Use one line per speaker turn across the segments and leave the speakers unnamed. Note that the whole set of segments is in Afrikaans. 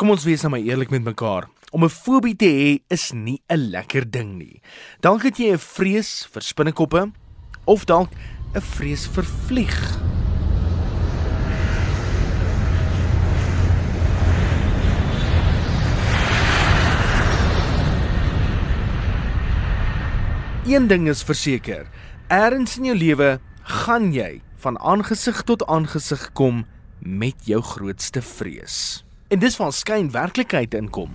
Kom ons wees nou maar eerlik met mekaar. Om 'n fobie te hê is nie 'n lekker ding nie. Dalk het jy 'n vrees vir spinnekoppe of dalk 'n vrees vir vlieg. Een ding is verseker, eers in jou lewe gaan jy van aangesig tot aangesig kom met jou grootste vrees. En dis waar skyn werklikheid inkom.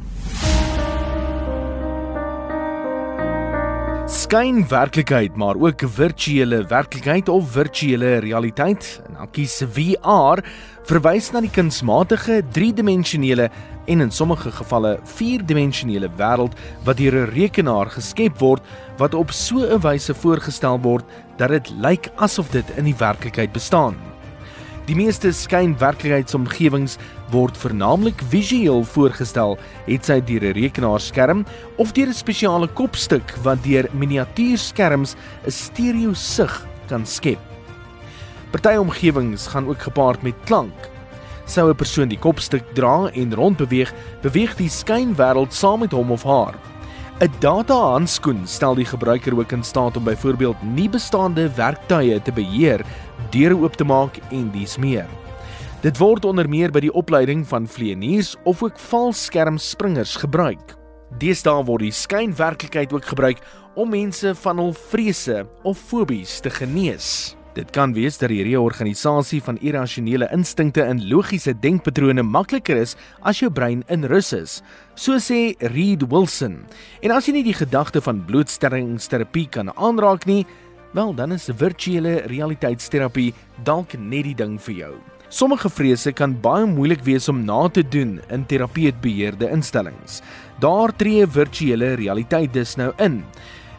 Skyn werklikheid, maar ook virtuele werklikheid of virtuele realiteit, en dan kies VR verwys na die kunsmatige, driedimensionele en in sommige gevalle vierdimensionele wêreld wat deur 'n rekenaar geskep word wat op so 'n wyse voorgestel word dat dit lyk asof dit in die werklikheid bestaan. Die meeste skynwerklikheidsomgewings word vernaamlik visueel voorgestel, het sy deur 'n rekenaarskerm of deur 'n spesiale kopstuk wat deur miniatuurskerms 'n stereo sig kan skep. Party omgewings gaan ook gepaard met klank. Sou 'n persoon die kopstuk dra en rondbeweeg, beweeg die skynwêreld saam met hom of haar. 'n Data-handskoen stel die gebruiker ook in staat om byvoorbeeld nie bestaande werktuie te beheer, deure oop te maak en dies meer. Dit word onder meer by die opleiding van vlieëniers of ook valskermspringers gebruik. Deesdae word die skynwerklikheid ook gebruik om mense van hul vrese of fobies te genees. Dit kan wees dat die reorganisasie van irrasionele instinkte in logiese denkpatrone makliker is as jou brein in rus is, so sê Reed Wilson. En as jy nie die gedagte van blootstellingsterapie kan aanraak nie, wel dan is virtuele realiteitsterapie dalk net die ding vir jou. Sommige vrese kan baie moeilik wees om na te doen in terapeutbeheerde instellings. Daar tree virtuele realiteit dus nou in.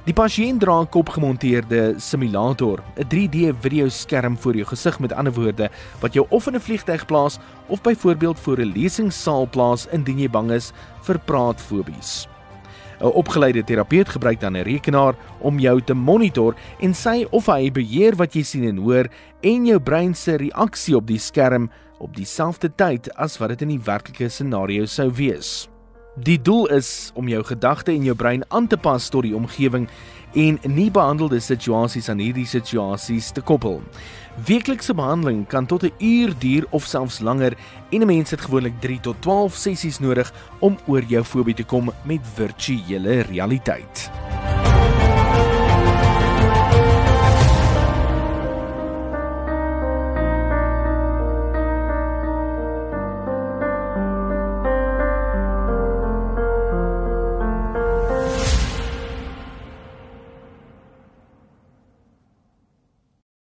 Die pasiënt dra 'n kopgemonteerde simulator, 'n 3D videoskerm voor jou gesig met ander woorde, wat jou of in 'n vliegtyg plaas of byvoorbeeld voor 'n lesingssaal plaas indien jy bang is vir praatfobies. 'n Opgeleide terapeut gebruik dan 'n rekenaar om jou te monitor en sy of hy beheer wat jy sien en hoor en jou brein se reaksie op die skerm op dieselfde tyd as wat dit in die werklike scenario sou wees. Die doel is om jou gedagte en jou brein aan te pas tot die omgewing en nie behandelde situasies aan hierdie situasies te koppel. Weeklikse behandeling kan tot 'n uur duur of selfs langer en 'n mens het gewoonlik 3 tot 12 sessies nodig om oor jou fobie te kom met virtuele realiteit.